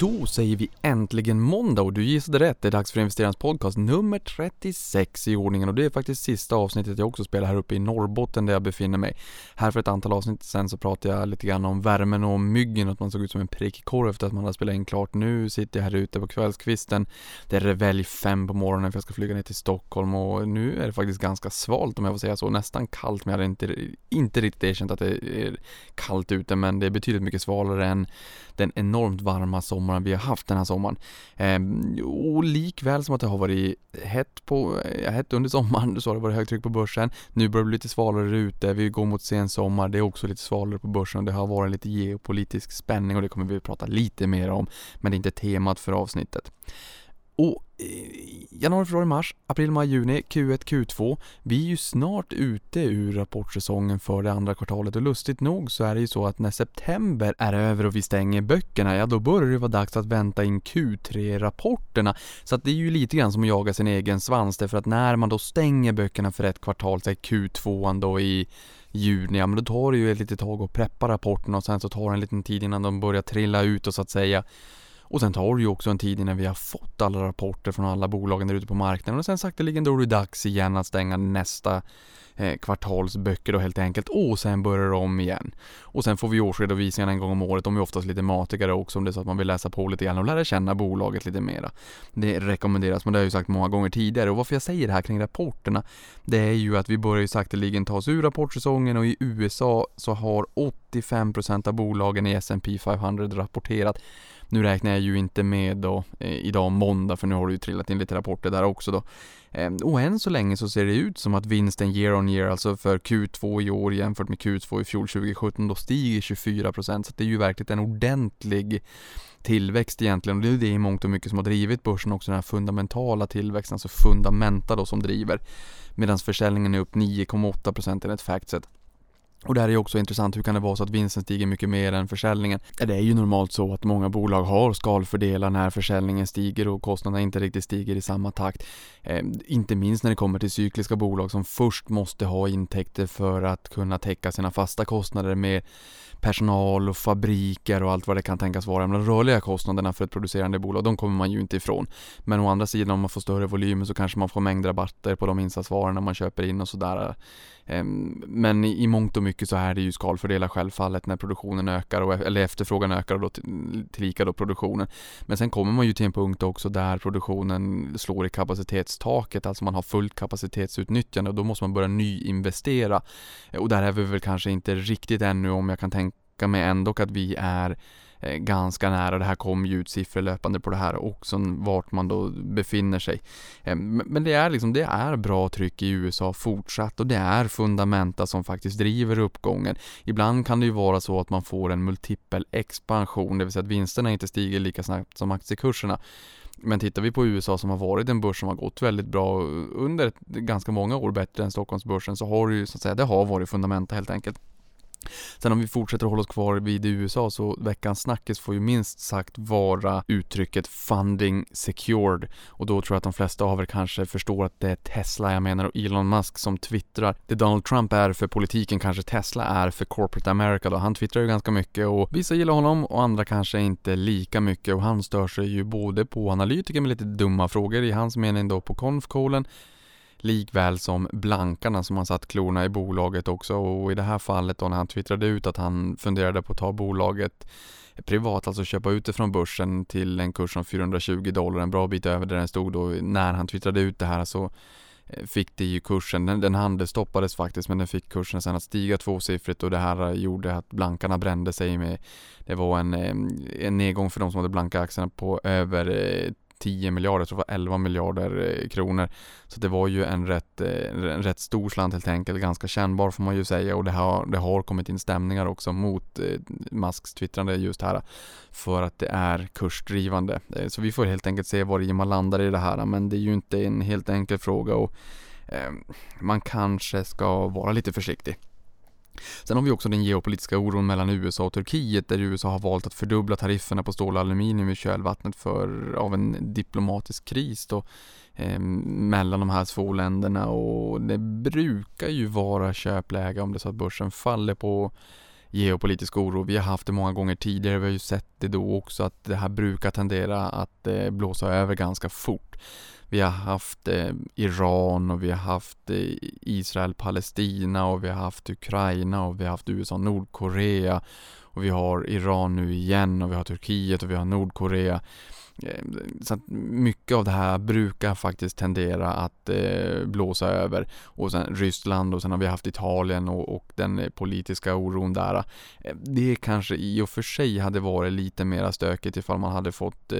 Då säger vi äntligen måndag och du gissade rätt. Det är dags för investerarens podcast nummer 36 i ordningen och det är faktiskt sista avsnittet jag också spelar här uppe i Norrbotten där jag befinner mig. Här för ett antal avsnitt sen så pratade jag lite grann om värmen och myggen och att man såg ut som en prickkorv efter att man hade spelat in klart. Nu sitter jag här ute på kvällskvisten. Det är revelj fem på morgonen för jag ska flyga ner till Stockholm och nu är det faktiskt ganska svalt om jag får säga så. Nästan kallt men jag hade inte, inte riktigt erkänt att det är kallt ute men det är betydligt mycket svalare än den enormt varma sommaren vi har haft den här sommaren. Ehm, och likväl som att det har varit hett, på, eh, hett under sommaren så har det varit högtryck på börsen. Nu börjar det bli lite svalare ute, vi går mot sen sommar, det är också lite svalare på börsen. Det har varit lite geopolitisk spänning och det kommer vi prata lite mer om, men det är inte temat för avsnittet. Och Eh, januari, februari, mars, april, maj, juni, Q1, Q2. Vi är ju snart ute ur rapportsäsongen för det andra kvartalet och lustigt nog så är det ju så att när september är över och vi stänger böckerna, ja då börjar det vara dags att vänta in Q3-rapporterna. Så att det är ju lite grann som att jaga sin egen svans därför att när man då stänger böckerna för ett kvartal, så är Q2 då i juni, ja men då tar det ju ett litet tag att preppa rapporterna och sen så tar det en liten tid innan de börjar trilla ut och så att säga och sen tar det ju också en tid innan vi har fått alla rapporter från alla bolagen där ute på marknaden. Och sen sakteligen då är det dags igen att stänga nästa eh, kvartals böcker då helt enkelt. Och sen börjar det om igen. Och sen får vi årsredovisningarna en gång om året, de är oftast lite matigare också om det är så att man vill läsa på lite grann och lära känna bolaget lite mera. Det rekommenderas, men det har jag ju sagt många gånger tidigare. Och varför jag säger det här kring rapporterna, det är ju att vi börjar ju sakteligen ta oss ur rapportsäsongen. Och i USA så har 85% av bolagen i S&P 500 rapporterat nu räknar jag ju inte med då eh, idag måndag för nu har det ju trillat in lite rapporter där också då. Eh, och än så länge så ser det ut som att vinsten year on year, alltså för Q2 i år jämfört med Q2 i fjol 2017, då stiger 24% så det är ju verkligen en ordentlig tillväxt egentligen och det är det i mångt och mycket som har drivit börsen också den här fundamentala tillväxten, alltså fundamenta då som driver. Medan försäljningen är upp 9,8% enligt Factset. Och det här är också intressant, hur kan det vara så att vinsten stiger mycket mer än försäljningen? Det är ju normalt så att många bolag har skalfördelar när försäljningen stiger och kostnaderna inte riktigt stiger i samma takt. Eh, inte minst när det kommer till cykliska bolag som först måste ha intäkter för att kunna täcka sina fasta kostnader med personal och fabriker och allt vad det kan tänkas vara. De rörliga kostnaderna för ett producerande bolag, de kommer man ju inte ifrån. Men å andra sidan om man får större volymer så kanske man får mängdrabatter på de insatsvarorna man köper in och sådär. Ehm, men i mångt och mycket så är det ju skalfördelar självfallet när produktionen ökar, och, e-, eller efterfrågan ökar och då tillika då produktionen. Men sen kommer man ju till en punkt också där produktionen slår i kapacitetstaket, alltså man har fullt kapacitetsutnyttjande och då måste man börja nyinvestera. Och där är vi väl kanske inte riktigt ännu om jag kan tänka mig ändå att vi är eh, ganska nära. Det här kommer ju ut siffror löpande på det här också, vart man då befinner sig. Eh, men det är liksom, det är bra tryck i USA fortsatt och det är fundamenta som faktiskt driver uppgången. Ibland kan det ju vara så att man får en multipel expansion, det vill säga att vinsterna inte stiger lika snabbt som aktiekurserna. Men tittar vi på USA som har varit en börs som har gått väldigt bra eh, under ganska många år bättre än Stockholmsbörsen så har det ju så att säga, det har varit fundamenta helt enkelt. Sen om vi fortsätter hålla oss kvar vid USA så veckans snackis får ju minst sagt vara uttrycket funding secured och då tror jag att de flesta av er kanske förstår att det är Tesla jag menar och Elon Musk som twittrar. Det Donald Trump är för politiken kanske Tesla är för corporate America då. Han twittrar ju ganska mycket och vissa gillar honom och andra kanske inte lika mycket och han stör sig ju både på analytiker med lite dumma frågor i hans mening då på konfkolen likväl som blankarna som har satt klorna i bolaget också. Och i det här fallet då när han twittrade ut att han funderade på att ta bolaget privat, alltså köpa ut det från börsen till en kurs om 420 dollar, en bra bit över där den stod då när han twittrade ut det här så eh, fick det ju kursen, den, den handelsstoppades faktiskt men den fick kursen sen att stiga tvåsiffrigt och det här gjorde att blankarna brände sig med Det var en, eh, en nedgång för de som hade blanka aktierna på över eh, 10 miljarder, jag tror det var 11 miljarder eh, kronor. Så det var ju en rätt, eh, en rätt stor slant helt enkelt, ganska kännbar får man ju säga och det har, det har kommit in stämningar också mot eh, Musks twittrande just här för att det är kursdrivande. Så vi får helt enkelt se var man landar i det här men det är ju inte en helt enkel fråga och man kanske ska vara lite försiktig. Sen har vi också den geopolitiska oron mellan USA och Turkiet där USA har valt att fördubbla tarifferna på stål och aluminium i kölvattnet för, av en diplomatisk kris då, eh, mellan de här två länderna och det brukar ju vara köpläge om det så att börsen faller på geopolitisk oro. Vi har haft det många gånger tidigare, vi har ju sett det då också att det här brukar tendera att eh, blåsa över ganska fort. Vi har haft eh, Iran och vi har haft eh, Israel, Palestina och vi har haft Ukraina och vi har haft USA, Nordkorea och vi har Iran nu igen och vi har Turkiet och vi har Nordkorea. Eh, så att mycket av det här brukar faktiskt tendera att eh, blåsa över. Och sen Ryssland och sen har vi haft Italien och, och den eh, politiska oron där. Det kanske i och för sig hade varit lite mer stökigt ifall man hade fått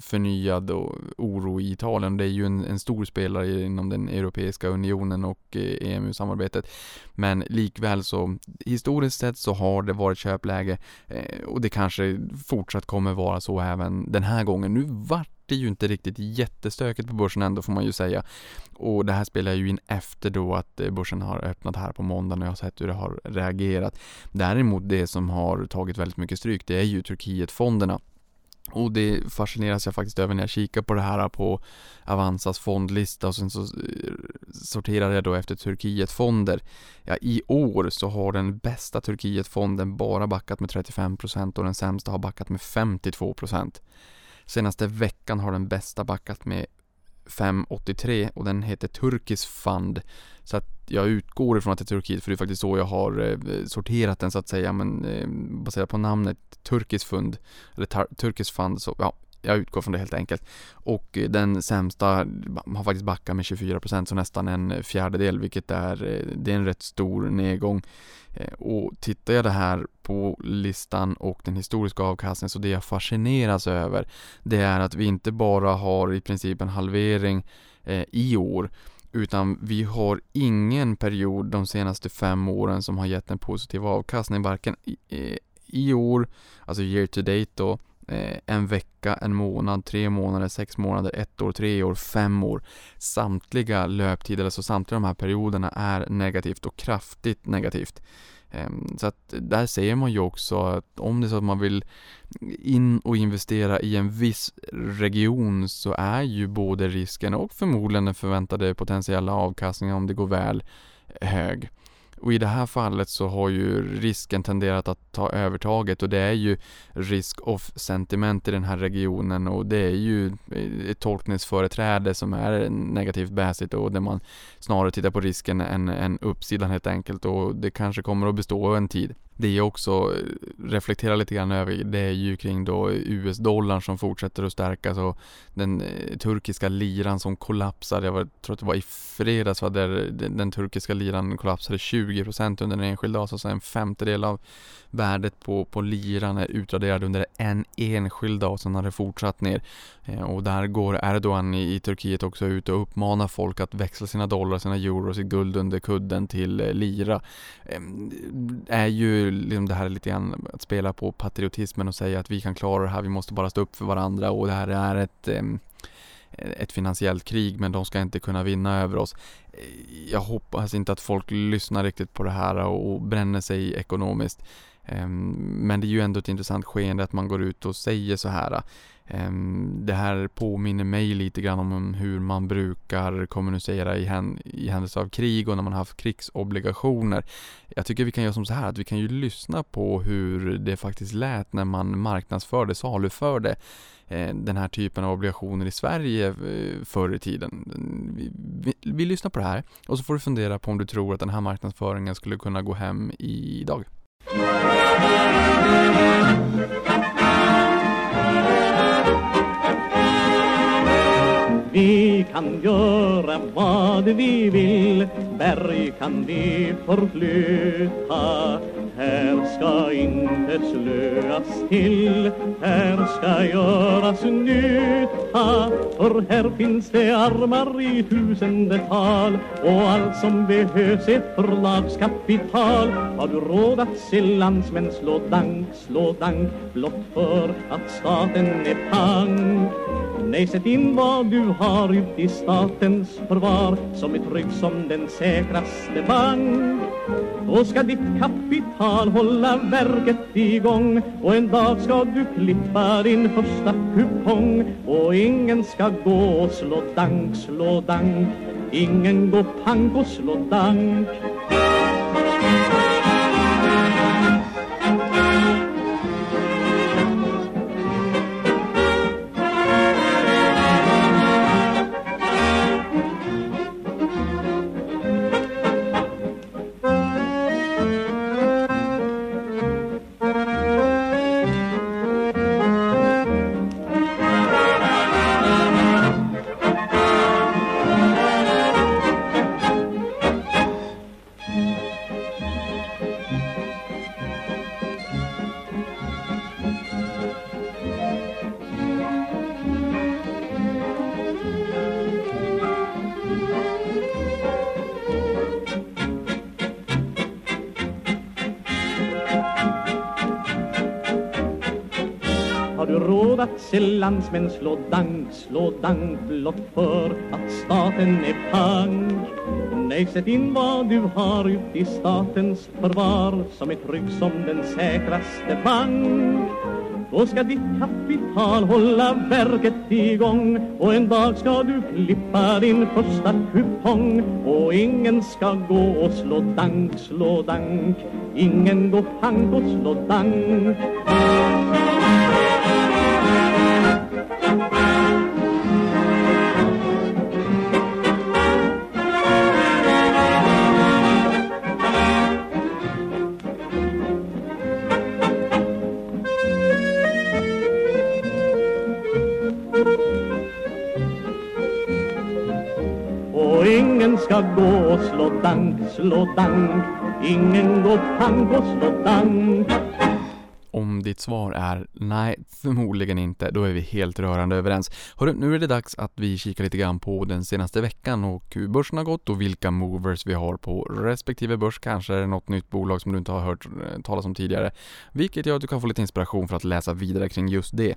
förnyad oro i Italien. Det är ju en, en stor spelare inom den Europeiska unionen och EMU-samarbetet. Men likväl så historiskt sett så har det varit köpläge och det kanske fortsatt kommer vara så även den här här gången. Nu vart det ju inte riktigt jättestökigt på börsen ändå får man ju säga. Och det här spelar ju in efter då att eh, börsen har öppnat här på måndagen och jag har sett hur det har reagerat. Däremot det som har tagit väldigt mycket stryk det är ju Turkietfonderna. Och det fascineras jag faktiskt över när jag kikar på det här på Avanzas fondlista och sen så eh, sorterar jag då efter Turkietfonder. Ja, i år så har den bästa Turkietfonden bara backat med 35% och den sämsta har backat med 52%. Senaste veckan har den bästa backat med 583 och den heter Turkisk Fund. Så att jag utgår ifrån att det är Turkiet för det är faktiskt så jag har eh, sorterat den så att säga men eh, baserat på namnet Turkisk Fund eller Turkisk Fund så ja, jag utgår från det helt enkelt. Och eh, den sämsta har faktiskt backat med 24% så nästan en fjärdedel vilket är, eh, det är en rätt stor nedgång. Eh, och tittar jag det här på listan och den historiska avkastningen så det jag fascineras över det är att vi inte bara har i princip en halvering i år utan vi har ingen period de senaste fem åren som har gett en positiv avkastning varken i, i år, alltså year to date då, Eh, en vecka, en månad, tre månader, sex månader, ett år, tre år, fem år. Samtliga löptider, alltså samtliga de här perioderna är negativt och kraftigt negativt. Ehm, så att där ser man ju också att om det är så att man vill in och investera i en viss region så är ju både risken och förmodligen den förväntade potentiella avkastningen om det går väl hög. Och i det här fallet så har ju risken tenderat att ta övertaget och det är ju risk-off sentiment i den här regionen och det är ju ett tolkningsföreträde som är negativt bäsigt och där man snarare tittar på risken än, än uppsidan helt enkelt och det kanske kommer att bestå en tid det jag också eh, reflekterar lite grann över det är ju kring då US-dollarn som fortsätter att stärkas och den eh, turkiska liran som kollapsar. Jag tror att det var i fredags va, eh, där den, turkiska liran kollapsade 20% under en enskild dag, så alltså en femtedel av värdet på, på liran är utraderad under en enskild dag, och sen har det fortsatt ner. Eh, och där går Erdogan i, i Turkiet också ut och uppmanar folk att växla sina dollar, sina euro, sitt guld under kudden till eh, lira. Ehm, är ju liksom det här lite grann att spela på patriotismen och säga att vi kan klara det här, vi måste bara stå upp för varandra och det här är ett ehm, ett finansiellt krig men de ska inte kunna vinna över oss. Eh, jag hoppas inte att folk lyssnar riktigt på det här och bränner sig ekonomiskt. Ehm, men det är ju ändå ett intressant skeende att man går ut och säger så här. Ehm, det här påminner mig lite grann om hur man brukar kommunicera i, hän i händelse av krig och när man har haft krigsobligationer. Jag tycker vi kan göra som så här att vi kan ju lyssna på hur det faktiskt lät när man marknadsförde, saluförde eh, den här typen av obligationer i Sverige eh, förr i tiden. Vi, vi, vi lyssnar på det här och så får du fundera på om du tror att den här marknadsföringen skulle kunna gå hem idag. Vi kan göra vad vi vill, berg kan vi förflytta. Här ska inte slöas till, här ska göras nytta. För här finns det armar i tusendetal och allt som behövs är förlagskapital. Har du råd att se landsmän slå dank, slå dank blott för att staten är pank? Nej, sätt in vad du har ut i statens förvar som är trygg som den säkraste bank. Då ska ditt kapital hålla verket igång och en dag ska du klippa din första kupong och ingen ska gå och slå dank, slå dank. Ingen går pank och slå dank. Har du råd att se landsmän slå dank, slå dank blott för att staten är pank? Nej, sätt in vad du har ut i statens förvar som är trygg som den säkraste bank. Då ska ditt kapital hålla verket igång och en dag ska du klippa din första kupong och ingen ska gå och slå dank, slå dank. Ingen går pank och slå dank. Slå Ingen går pank och slå Om ditt svar är nej, förmodligen inte, då är vi helt rörande överens. Hörru, nu är det dags att vi kikar lite grann på den senaste veckan och hur börsen har gått och vilka movers vi har på respektive börs. Kanske är det något nytt bolag som du inte har hört eh, talas om tidigare, vilket gör att du kan få lite inspiration för att läsa vidare kring just det.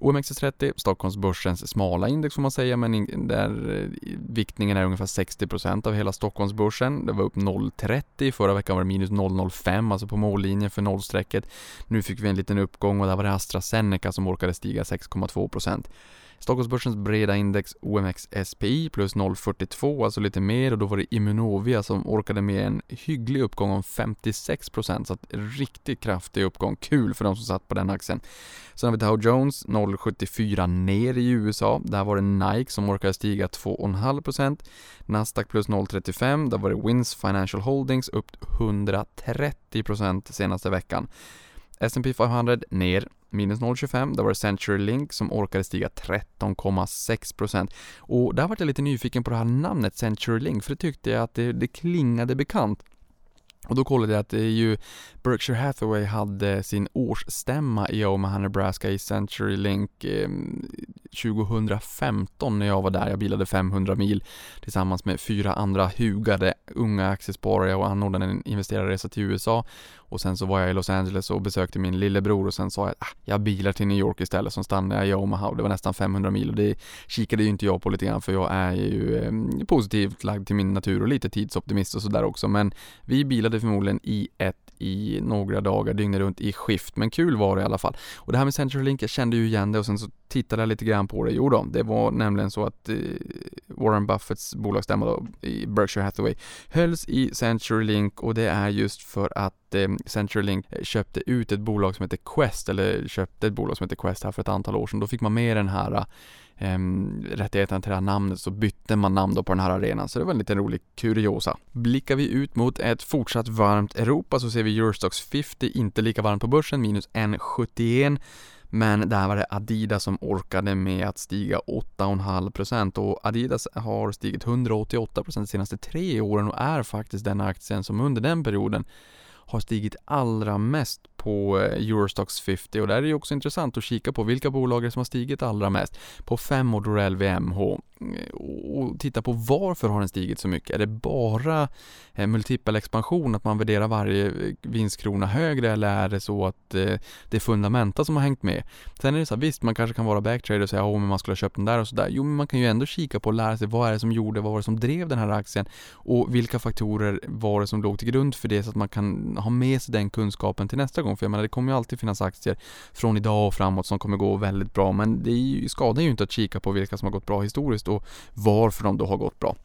OMXS30, Stockholmsbörsens smala index får man säga, men där eh, viktningen är ungefär 60% av hela Stockholmsbörsen. Det var upp 0,30, förra veckan var det minus 0,05, alltså på mållinjen för nollstrecket. Nu fick vi en liten uppgång och där var det AstraZeneca som orkade stiga 6,2%. Stockholmsbörsens breda index OMX SPI plus 0,42, alltså lite mer och då var det Immunovia som orkade med en hygglig uppgång om 56% så att riktigt kraftig uppgång. Kul för de som satt på den aktien. Sen har vi Dow Jones 0,74 ner i USA. Där var det Nike som orkade stiga 2,5%. Nasdaq plus 0,35. Där var det Wins Financial Holdings upp 130% senaste veckan. S&P 500 ner minus 0,25. Där var det Century Link som orkade stiga 13,6% och där var jag lite nyfiken på det här namnet Century Link för det tyckte jag att det, det klingade bekant. Och då kollade jag att det är ju Berkshire Hathaway hade sin årsstämma i Omaha, Nebraska i Century Link eh, 2015 när jag var där. Jag bilade 500 mil tillsammans med fyra andra hugade unga aktiesparare och anordnade en investerarresa till USA. Och sen så var jag i Los Angeles och besökte min lillebror och sen sa jag att ah, jag bilar till New York istället. Så stannade jag i Omaha och det var nästan 500 mil och det kikade ju inte jag på lite grann för jag är ju eh, positivt lagd till min natur och lite tidsoptimist och sådär också. Men vi bilade förmodligen i ett i några dagar dygnet runt i skift, men kul var det i alla fall. Och det här med Central Link, jag kände ju igen det och sen så tittade jag lite grann på det. Jo då, det var nämligen så att eh, Warren Buffetts bolagsstämma då, i Berkshire Hathaway hölls i Century Link och det är just för att att eh, Centurylink eh, köpte ut ett bolag som heter Quest, eller köpte ett bolag som heter Quest här för ett antal år sedan. Då fick man med den här eh, rättigheten till det här namnet så bytte man namn då på den här arenan. Så det var en liten rolig kuriosa. Blickar vi ut mot ett fortsatt varmt Europa så ser vi Eurostox 50 inte lika varmt på börsen, minus 1,71. Men där var det Adidas som orkade med att stiga 8,5% och Adidas har stigit 188% de senaste tre åren och är faktiskt den aktien som under den perioden har stigit allra mest på eh, Eurostox 50 och där är det också intressant att kika på vilka bolag som har stigit allra mest. På fem år då är LVMH och titta på varför har den stigit så mycket. Är det bara eh, multipel expansion, att man värderar varje eh, vinstkrona högre eller är det så att det är fundamenta som har hängt med? Sen är det så här, visst man kanske kan vara backtrader och säga att man skulle ha köpt den där och sådär. Jo, men man kan ju ändå kika på och lära sig vad är det som gjorde, vad var det som drev den här aktien och vilka faktorer var det som låg till grund för det så att man kan ha med sig den kunskapen till nästa gång. För jag menar, det kommer ju alltid finnas aktier från idag och framåt som kommer gå väldigt bra, men det skadar ju inte att kika på vilka som har gått bra historiskt och varför de då har gått bra.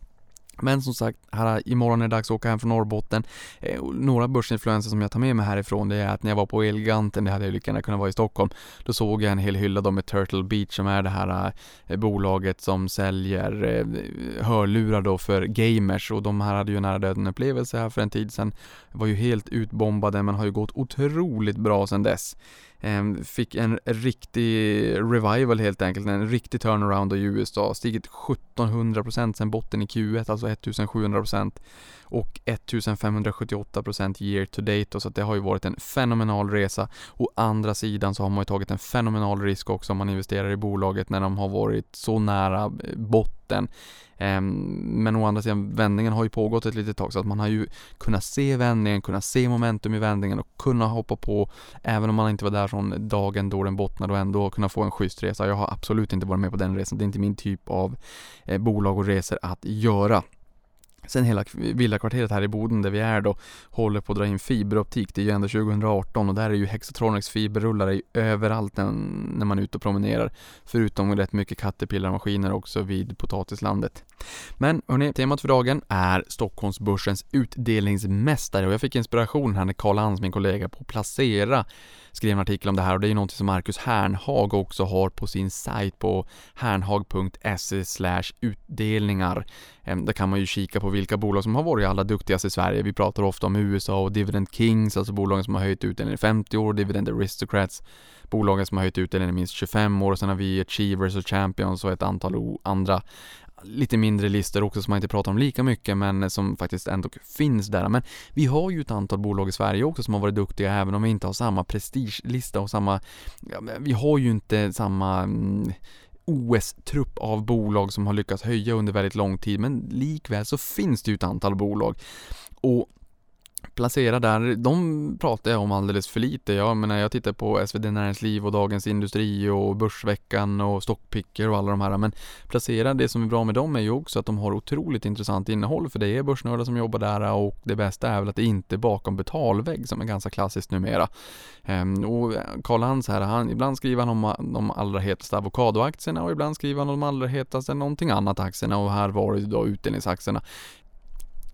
Men som sagt, här, imorgon är det dags att åka hem från Norrbotten. Eh, några börsinfluenser som jag tar med mig härifrån det är att när jag var på Elganten, det hade jag lika gärna kunnat vara i Stockholm, då såg jag en hel hylla då med Turtle Beach som är det här eh, bolaget som säljer eh, hörlurar då för gamers och de här hade ju en nära döden upplevelse här för en tid sedan. Var ju helt utbombade men har ju gått otroligt bra sedan dess. Ehm, fick en riktig revival helt enkelt, en riktig turnaround i USA. Stigit 1700% sen botten i Q1, alltså 1700% och 1578% year to date. Så det har ju varit en fenomenal resa. Å andra sidan så har man ju tagit en fenomenal risk också om man investerar i bolaget när de har varit så nära eh, botten. Ehm, men å andra sidan, vändningen har ju pågått ett litet tag så att man har ju kunnat se vändningen, kunnat se momentum i vändningen och kunna hoppa på även om man inte var där från dagen då den bottnade och ändå kunna få en schysst resa. Jag har absolut inte varit med på den resan. Det är inte min typ av eh, bolag och resor att göra. Sen hela villakvarteret här i Boden där vi är då håller på att dra in fiberoptik. Det är ju ändå 2018 och där är ju Hexatronics fiberrullar överallt när man är ute och promenerar. Förutom rätt mycket Caterpillar-maskiner också vid potatislandet. Men hörni, temat för dagen är Stockholmsbörsens utdelningsmästare och jag fick inspiration här när Karl Hans, min kollega på Placera, skrev en artikel om det här och det är ju någonting som Marcus Hernhag också har på sin sajt på hernhag.se utdelningar. Ehm, där kan man ju kika på vilka bolag som har varit allra duktigast i Sverige. Vi pratar ofta om USA och Dividend Kings, alltså bolagen som har höjt utdelningen i 50 år, Dividend Aristocrats, bolagen som har höjt utdelningen i minst 25 år och sen har vi Achievers och Champions och ett antal andra lite mindre listor också som man inte pratar om lika mycket men som faktiskt ändå finns där. Men vi har ju ett antal bolag i Sverige också som har varit duktiga även om vi inte har samma prestigelista och samma, ja, vi har ju inte samma mm, OS-trupp av bolag som har lyckats höja under väldigt lång tid men likväl så finns det ju ett antal bolag. Och placera där, de pratar jag om alldeles för lite. Jag menar, jag tittar på SvD Näringsliv och Dagens Industri och Börsveckan och Stockpicker och alla de här. Men placera, det som är bra med dem är ju också att de har otroligt intressant innehåll för det är börsnördar som jobbar där och det bästa är väl att det inte är bakom betalvägg som är ganska klassiskt numera. Ehm, och Karl Hans här, han, ibland skriver han om de allra hetaste avokadoaktierna och ibland skriver han om de allra hetaste någonting annat aktierna och här var det då utdelningsaktierna.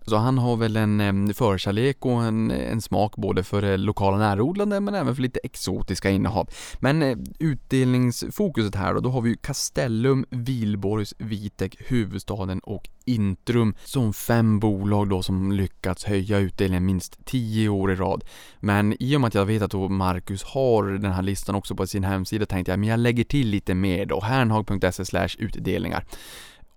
Så han har väl en eh, förkärlek och en, en smak både för det lokala närodlande men även för lite exotiska innehav. Men eh, utdelningsfokuset här då, då har vi ju Castellum, Vilborgs, Vitek, Huvudstaden och Intrum som fem bolag då som lyckats höja utdelningen minst 10 år i rad. Men i och med att jag vet att då Marcus har den här listan också på sin hemsida tänkte jag men jag lägger till lite mer då, hernhag.se utdelningar.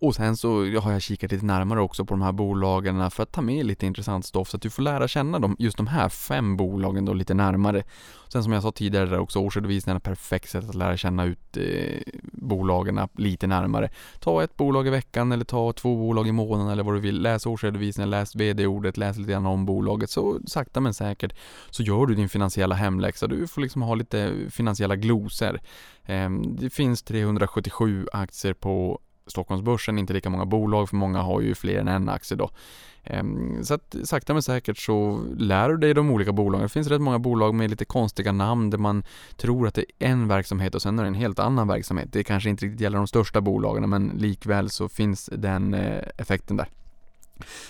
Och sen så har jag kikat lite närmare också på de här bolagen för att ta med lite intressant stoff så att du får lära känna dem, just de här fem bolagen då lite närmare. Sen som jag sa tidigare där också, årsredovisningen är ett perfekt sätt att lära känna ut eh, bolagen lite närmare. Ta ett bolag i veckan eller ta två bolag i månaden eller vad du vill. Läs årsredovisningen, läs vd-ordet, läs lite grann om bolaget. Så sakta men säkert så gör du din finansiella hemläxa. Du får liksom ha lite finansiella glosor. Eh, det finns 377 aktier på Stockholmsbörsen, inte lika många bolag för många har ju fler än en aktie då. Ehm, så att sakta men säkert så lär du dig de olika bolagen. Det finns rätt många bolag med lite konstiga namn där man tror att det är en verksamhet och sen är det en helt annan verksamhet. Det kanske inte riktigt gäller de största bolagen men likväl så finns den eh, effekten där.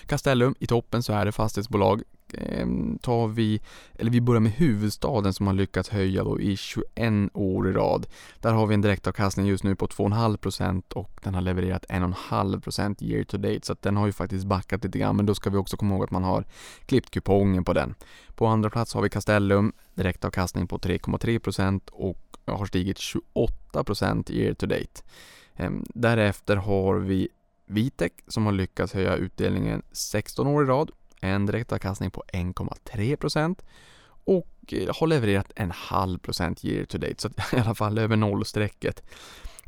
Castellum, i toppen så är det fastighetsbolag Ehm, tar vi, eller vi börjar med huvudstaden som har lyckats höja då i 21 år i rad. Där har vi en direktavkastning just nu på 2,5% och den har levererat 1,5% year to date så att den har ju faktiskt backat lite grann men då ska vi också komma ihåg att man har klippt kupongen på den. På andra plats har vi Castellum, direktavkastning på 3,3% och har stigit 28% year to date. Ehm, därefter har vi Vitec som har lyckats höja utdelningen 16 år i rad en direktavkastning på 1,3% och eh, har levererat en halv procent year to date, så att i alla fall över nollstrecket.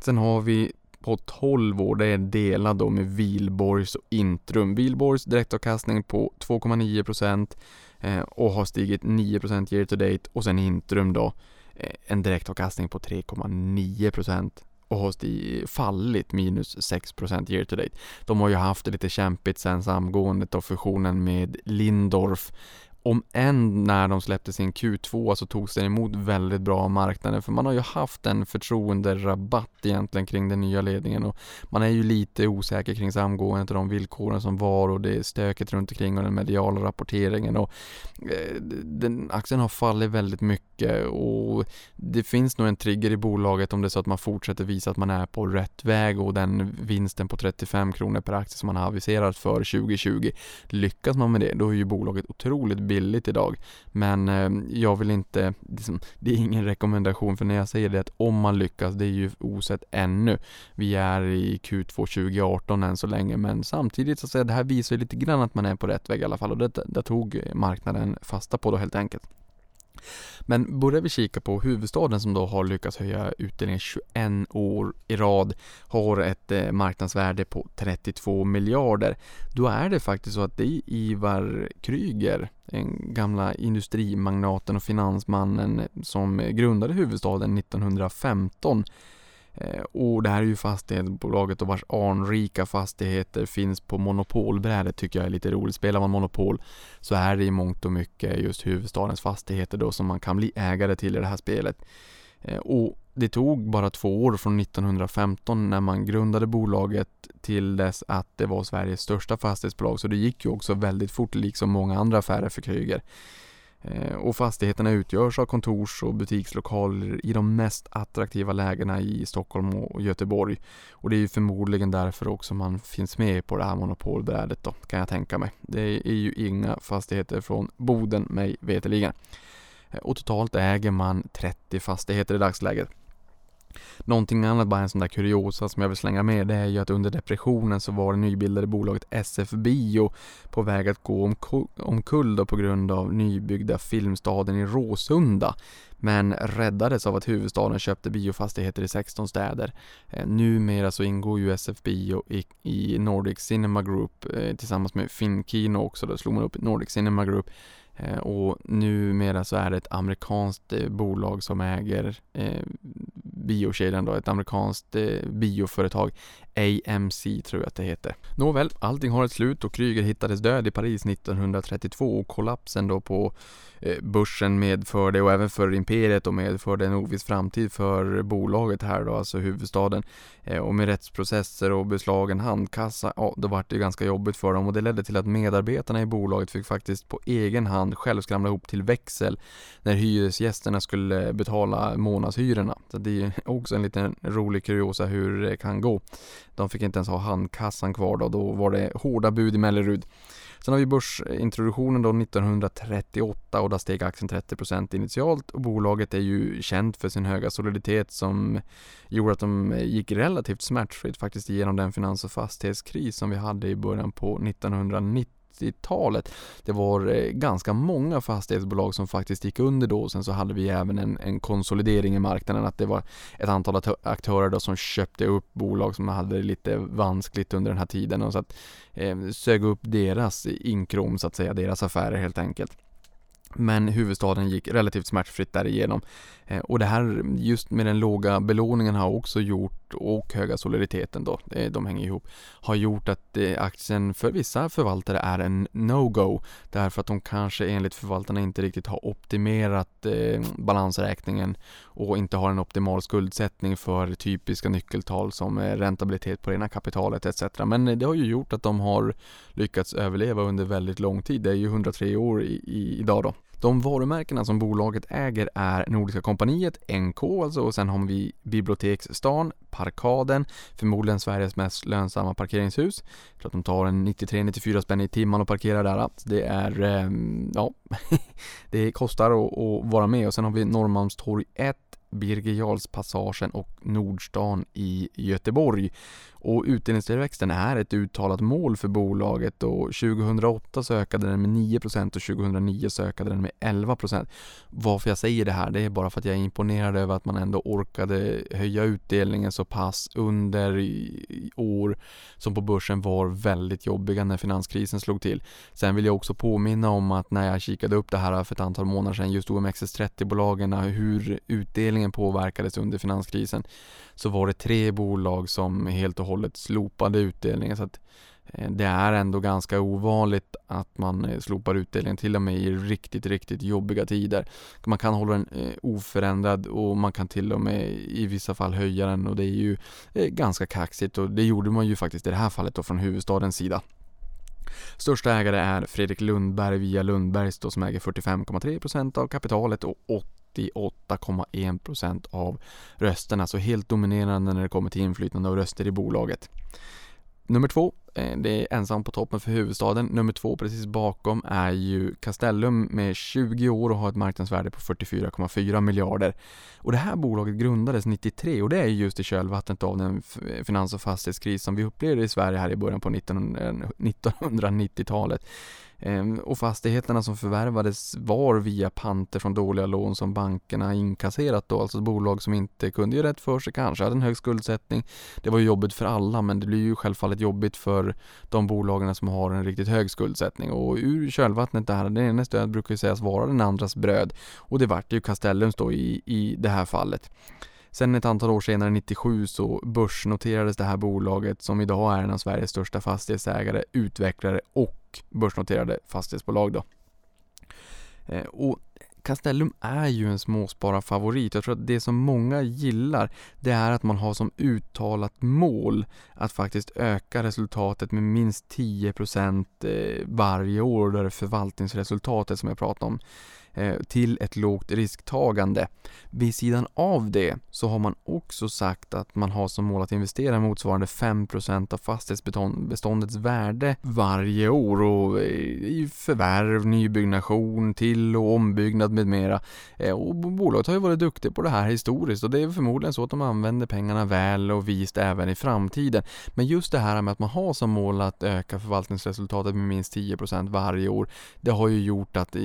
Sen har vi på 12 år, det är delad då med Vilborgs och Intrum. Vilborgs direktavkastning på 2,9% eh, och har stigit 9% year to date och sen Intrum då eh, en direktavkastning på 3,9% och har fallit minus 6% year to date. De har ju haft det lite kämpigt sen samgåendet och fusionen med Lindorf om än när de släppte sin Q2 så togs den emot väldigt bra av marknaden för man har ju haft en förtroenderabatt egentligen kring den nya ledningen och man är ju lite osäker kring samgåendet och de villkoren som var och det är stöket runt omkring och den mediala rapporteringen och eh, den, aktien har fallit väldigt mycket och det finns nog en trigger i bolaget om det är så att man fortsätter visa att man är på rätt väg och den vinsten på 35 kronor per aktie som man har aviserat för 2020 lyckas man med det då är ju bolaget otroligt billigt idag. Men eh, jag vill inte, liksom, det är ingen rekommendation för när jag säger det att om man lyckas, det är ju osett ännu. Vi är i Q2 2018 än så länge men samtidigt så att säga, det här visar ju lite grann att man är på rätt väg i alla fall och det, det tog marknaden fasta på då helt enkelt. Men börjar vi kika på huvudstaden som då har lyckats höja utdelningen 21 år i rad, har ett eh, marknadsvärde på 32 miljarder. Då är det faktiskt så att det är Ivar Kryger, den gamla industrimagnaten och finansmannen som grundade huvudstaden 1915 Eh, och det här är ju fastighetsbolaget och vars anrika fastigheter finns på monopolbrädet tycker jag är lite roligt. Spelar man Monopol så är det i mångt och mycket just huvudstadens fastigheter då som man kan bli ägare till i det här spelet. Eh, och det tog bara två år från 1915 när man grundade bolaget till dess att det var Sveriges största fastighetsbolag så det gick ju också väldigt fort liksom många andra affärer för Kryger. Eh, och fastigheterna utgörs av kontors och butikslokaler i de mest attraktiva lägena i Stockholm och Göteborg. Och det är ju förmodligen därför också man finns med på det här monopolbrädet då, kan jag tänka mig. Det är ju inga fastigheter från Boden mig veterligen. Eh, och totalt äger man 30 fastigheter i dagsläget. Någonting annat, bara en sån där kuriosa som jag vill slänga med, det är ju att under depressionen så var det nybildade bolaget SF Bio på väg att gå omkull då på grund av nybyggda Filmstaden i Råsunda men räddades av att huvudstaden köpte biofastigheter i 16 städer. Eh, numera så ingår ju SF Bio i, i Nordic Cinema Group eh, tillsammans med Finkino också, då slog man upp Nordic Cinema Group eh, och numera så är det ett amerikanskt bolag som äger biokedjan då, ett amerikanskt eh, bioföretag. AMC tror jag att det heter. Nåväl, allting har ett slut och Kryger hittades död i Paris 1932 och kollapsen då på eh, börsen medförde och även för imperiet och medförde en oviss framtid för bolaget här då, alltså huvudstaden. Eh, och med rättsprocesser och beslagen handkassa, ja då vart det ganska jobbigt för dem och det ledde till att medarbetarna i bolaget fick faktiskt på egen hand själv skramla ihop till växel när hyresgästerna skulle betala månadshyrorna. Så det är också en liten rolig kuriosa hur det kan gå. De fick inte ens ha handkassan kvar då, då var det hårda bud i Mellerud. Sen har vi börsintroduktionen då 1938 och där steg aktien 30% initialt och bolaget är ju känt för sin höga soliditet som gjorde att de gick relativt smärtfritt faktiskt igenom den finans och fastighetskris som vi hade i början på 1990 90-talet. Det var eh, ganska många fastighetsbolag som faktiskt gick under då. Sen så hade vi även en, en konsolidering i marknaden, att det var ett antal aktörer då som köpte upp bolag som hade det lite vanskligt under den här tiden och så att eh, sög upp deras inkrom så att säga, deras affärer helt enkelt. Men huvudstaden gick relativt smärtfritt därigenom. Eh, och det här just med den låga belåningen har också gjort, och höga soliditeten då, eh, de hänger ihop, har gjort att eh, aktien för vissa förvaltare är en no-go. Därför att de kanske enligt förvaltarna inte riktigt har optimerat balansräkningen och inte har en optimal skuldsättning för typiska nyckeltal som räntabilitet på rena kapitalet etc. Men det har ju gjort att de har lyckats överleva under väldigt lång tid. Det är ju 103 år i, i, idag då. De varumärkena som bolaget äger är Nordiska kompaniet, NK alltså, och sen har vi Biblioteksstan, Parkaden, förmodligen Sveriges mest lönsamma parkeringshus. Jag tror att de tar en 93-94 spänn i timmen och parkerar där. Det är, eh, ja, det kostar att, att vara med och sen har vi Norrmalmstorg 1 Birger Jarls Passagen och Nordstan i Göteborg. Och utdelningstillväxten är ett uttalat mål för bolaget och 2008 så ökade den med 9% och 2009 så ökade den med 11%. Varför jag säger det här, det är bara för att jag är imponerad över att man ändå orkade höja utdelningen så pass under år som på börsen var väldigt jobbiga när finanskrisen slog till. Sen vill jag också påminna om att när jag kikade upp det här för ett antal månader sedan, just OMXS30-bolagen, hur utdelningen påverkades under finanskrisen, så var det tre bolag som helt och hållet slopade utdelningen. Så att eh, det är ändå ganska ovanligt att man eh, slopar utdelningen till och med i riktigt, riktigt jobbiga tider. Man kan hålla den eh, oförändrad och man kan till och med i vissa fall höja den och det är ju ganska kaxigt och det gjorde man ju faktiskt i det här fallet då från huvudstadens sida. Största ägare är Fredrik Lundberg via Lundbergs då, som äger 45,3% av kapitalet och 88,1% av rösterna. Så helt dominerande när det kommer till inflytande och röster i bolaget. Nummer två, Eh, det är ensam på toppen för huvudstaden. Nummer två precis bakom är ju Castellum med 20 år och har ett marknadsvärde på 44,4 miljarder. Och det här bolaget grundades 93 och det är just i kölvattnet av den finans och fastighetskris som vi upplevde i Sverige här i början på 1990-talet. Eh, ehm, och fastigheterna som förvärvades var via panter från dåliga lån som bankerna inkasserat då, alltså bolag som inte kunde göra rätt för sig, kanske hade en hög skuldsättning. Det var jobbigt för alla men det blir ju självfallet jobbigt för de bolagen som har en riktigt hög skuldsättning och ur kölvattnet där, det ena stöd brukar ju sägas vara den andras bröd och det vart ju Castellums då i, i det här fallet. Sen ett antal år senare, 97, så börsnoterades det här bolaget som idag är en av Sveriges största fastighetsägare, utvecklare och börsnoterade fastighetsbolag då. Eh, och Castellum är ju en småspararfavorit. Jag tror att det som många gillar det är att man har som uttalat mål att faktiskt öka resultatet med minst 10% eh, varje år. Det är förvaltningsresultatet som jag pratade om. Eh, till ett lågt risktagande. Vid sidan av det så har man också sagt att man har som mål att investera motsvarande 5% av fastighetsbeståndets värde varje år och eh, i förvärv, nybyggnation, till och ombyggnad med mera. Eh, och bolaget har ju varit duktigt på det här historiskt och det är förmodligen så att de använder pengarna väl och vist även i framtiden. Men just det här med att man har som mål att öka förvaltningsresultatet med minst 10% varje år, det har ju gjort att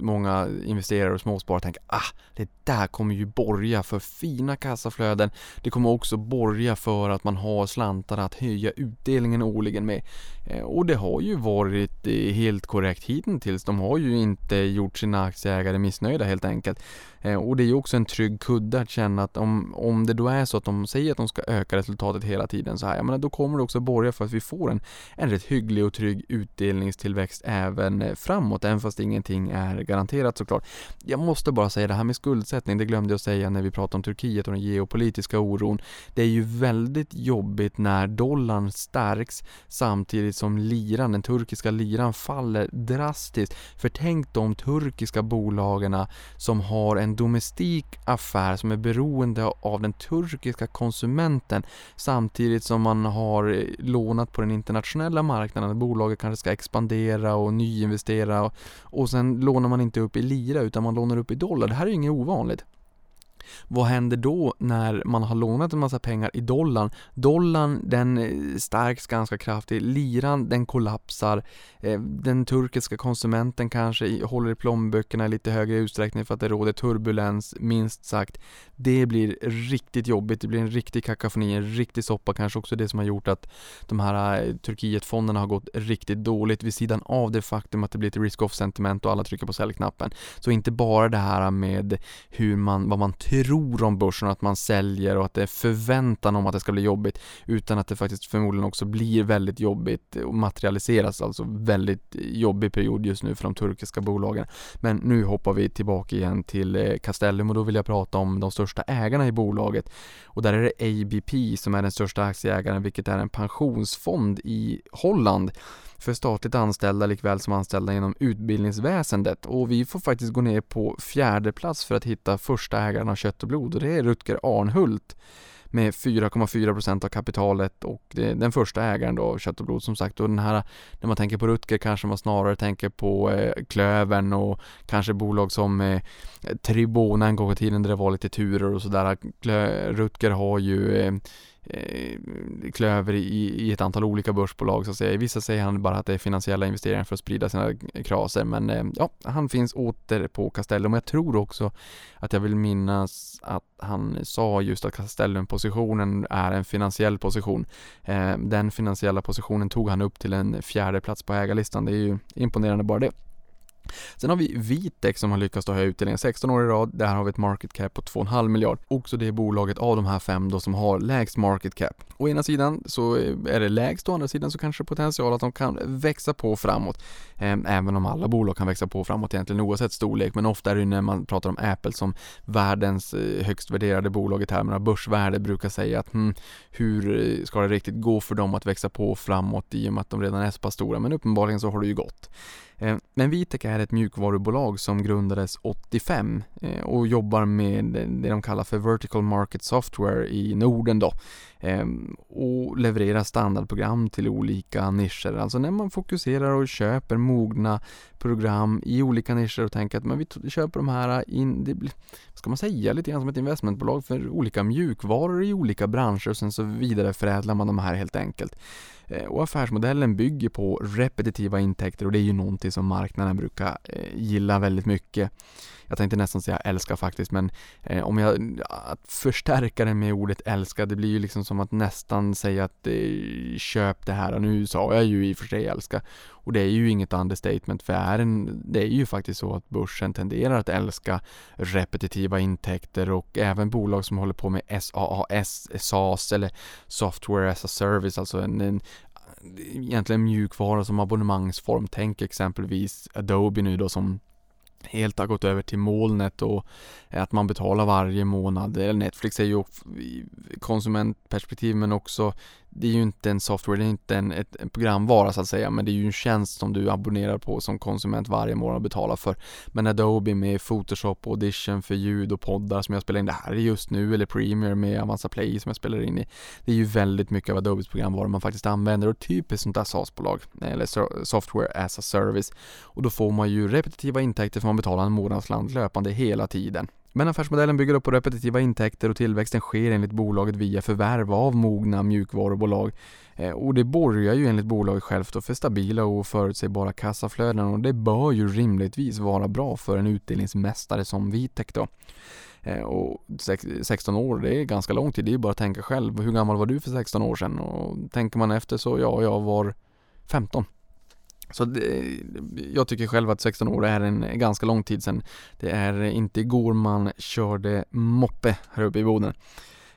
många investerare och småsparare tänker ah, det där kommer ju borga för fina kassaflöden. Det kommer också borga för att man har slantar att höja utdelningen årligen med. Eh, och det har ju varit eh, helt korrekt hittills. De har ju inte gjort sina aktieägare missnöjda helt enkelt. Eh, och det är ju också en trygg kudde att känna att om, om det då är så att de säger att de ska öka resultatet hela tiden så här, ja men då kommer det också borga för att vi får en, en rätt hygglig och trygg utdelningstillväxt även eh, framåt, även fast ingenting är garanterat såklart. Jag måste bara säga det här med skuldsättning, det glömde jag säga när vi pratade om Turkiet och den geopolitiska oron. Det är ju väldigt jobbigt när dollarn stärks samtidigt som liran, den turkiska liran faller drastiskt. För tänk de turkiska bolagen som har en en domestik affär som är beroende av den turkiska konsumenten samtidigt som man har eh, lånat på den internationella marknaden. Bolaget kanske ska expandera och nyinvestera och, och sen lånar man inte upp i lira utan man lånar upp i dollar. Det här är ju inget ovanligt. Vad händer då när man har lånat en massa pengar i dollarn? Dollarn den eh, stärks ganska kraftigt, liran den kollapsar, eh, den turkiska konsumenten kanske håller i plånböckerna i lite högre utsträckning för att det råder turbulens, minst sagt. Det blir riktigt jobbigt, det blir en riktig kakafoni, en riktig soppa kanske också det som har gjort att de här eh, Turkietfonderna har gått riktigt dåligt vid sidan av det faktum att det blir ett risk-off sentiment och alla trycker på säljknappen. Så inte bara det här med hur man, vad man tror om börsen och att man säljer och att det är förväntan om att det ska bli jobbigt utan att det faktiskt förmodligen också blir väldigt jobbigt och materialiseras alltså väldigt jobbig period just nu för de turkiska bolagen. Men nu hoppar vi tillbaka igen till eh, Castellum och då vill jag prata om de största ägarna i bolaget och där är det ABP som är den största aktieägaren vilket är en pensionsfond i Holland för statligt anställda likväl som anställda inom utbildningsväsendet och vi får faktiskt gå ner på fjärde plats för att hitta första ägaren av kött och blod och det är Rutger Arnhult med 4,4% av kapitalet och det är den första ägaren då, av Kött och Blod som sagt. Och den här, när man tänker på Rutger kanske man snarare tänker på eh, Klövern och kanske bolag som eh, Tribona en gång i tiden där det var lite turer och sådär. Rutger har ju eh, Eh, klöver i, i ett antal olika börsbolag så att säga. I vissa säger han bara att det är finansiella investeringar för att sprida sina kraser men eh, ja, han finns åter på Castellum. Jag tror också att jag vill minnas att han sa just att Castellum-positionen är en finansiell position. Eh, den finansiella positionen tog han upp till en fjärde plats på ägarlistan. Det är ju imponerande bara det. Sen har vi Vitex som har lyckats ta höja utdelningen 16 år i rad. Där har vi ett market cap på 2,5 miljard. Också det bolaget av de här fem då som har lägst market cap. Å ena sidan så är det lägst, å andra sidan så kanske potential att de kan växa på framåt. Ehm, även om alla bolag kan växa på framåt egentligen oavsett storlek. Men ofta är det när man pratar om Apple som världens eh, högst värderade bolag i termer av börsvärde brukar säga att hmm, hur eh, ska det riktigt gå för dem att växa på framåt i och med att de redan är så pass stora. Men uppenbarligen så har det ju gått. Eh, men Vitec är ett mjukvarubolag som grundades 85 eh, och jobbar med det de kallar för Vertical Market Software i Norden då. Ehm, och leverera standardprogram till olika nischer. Alltså när man fokuserar och köper mogna program i olika nischer och tänker att men vi köper de här in, det blir, ska man säga, lite grann som ett investmentbolag för olika mjukvaror i olika branscher och sen så vidareförädlar man de här helt enkelt. Ehm, och affärsmodellen bygger på repetitiva intäkter och det är ju någonting som marknaden brukar eh, gilla väldigt mycket. Jag tänkte nästan säga älska faktiskt men eh, om jag, att förstärka det med ordet älska det blir ju liksom som att nästan säga att eh, köp det här och nu sa jag ju i och för sig älska och det är ju inget understatement för är en, det är ju faktiskt så att börsen tenderar att älska repetitiva intäkter och även bolag som håller på med SaaS, SaaS eller Software as a Service, alltså en, en egentligen mjukvara som abonnemangsform. Tänk exempelvis Adobe nu då som helt har gått över till molnet och att man betalar varje månad. Netflix är ju konsumentperspektiv men också det är ju inte en software, det är inte en, ett, en programvara så att säga, men det är ju en tjänst som du abonnerar på som konsument varje månad och betalar för. Men Adobe med Photoshop och Audition för ljud och poddar som jag spelar in det här just nu, eller Premiere med Avanza Play som jag spelar in i. Det är ju väldigt mycket av Adobes programvaror man faktiskt använder och typiskt sånt där SaaS-bolag, eller Software as a Service. Och då får man ju repetitiva intäkter för man betalar en månadsland löpande hela tiden. Men affärsmodellen bygger upp på repetitiva intäkter och tillväxten sker enligt bolaget via förvärv av mogna mjukvarubolag. Eh, och det borgar ju enligt bolaget självt för stabila och förutsägbara kassaflöden och det bör ju rimligtvis vara bra för en utdelningsmästare som Vitec då. Eh, och 16 år, det är ganska lång tid, det är ju bara att tänka själv. Hur gammal var du för 16 år sedan? Och tänker man efter så, ja, jag var 15. Så det, jag tycker själv att 16 år är en ganska lång tid sedan. Det är inte igår man körde moppe här uppe i Boden.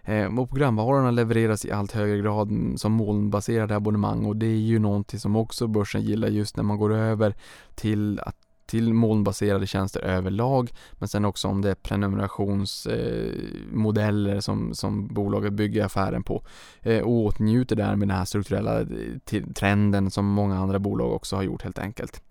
Eh, och programvarorna levereras i allt högre grad som molnbaserade abonnemang och det är ju någonting som också börsen gillar just när man går över till att till molnbaserade tjänster överlag men sen också om det är prenumerationsmodeller eh, som, som bolaget bygger affären på eh, och åtnjuter därmed den här strukturella eh, trenden som många andra bolag också har gjort helt enkelt.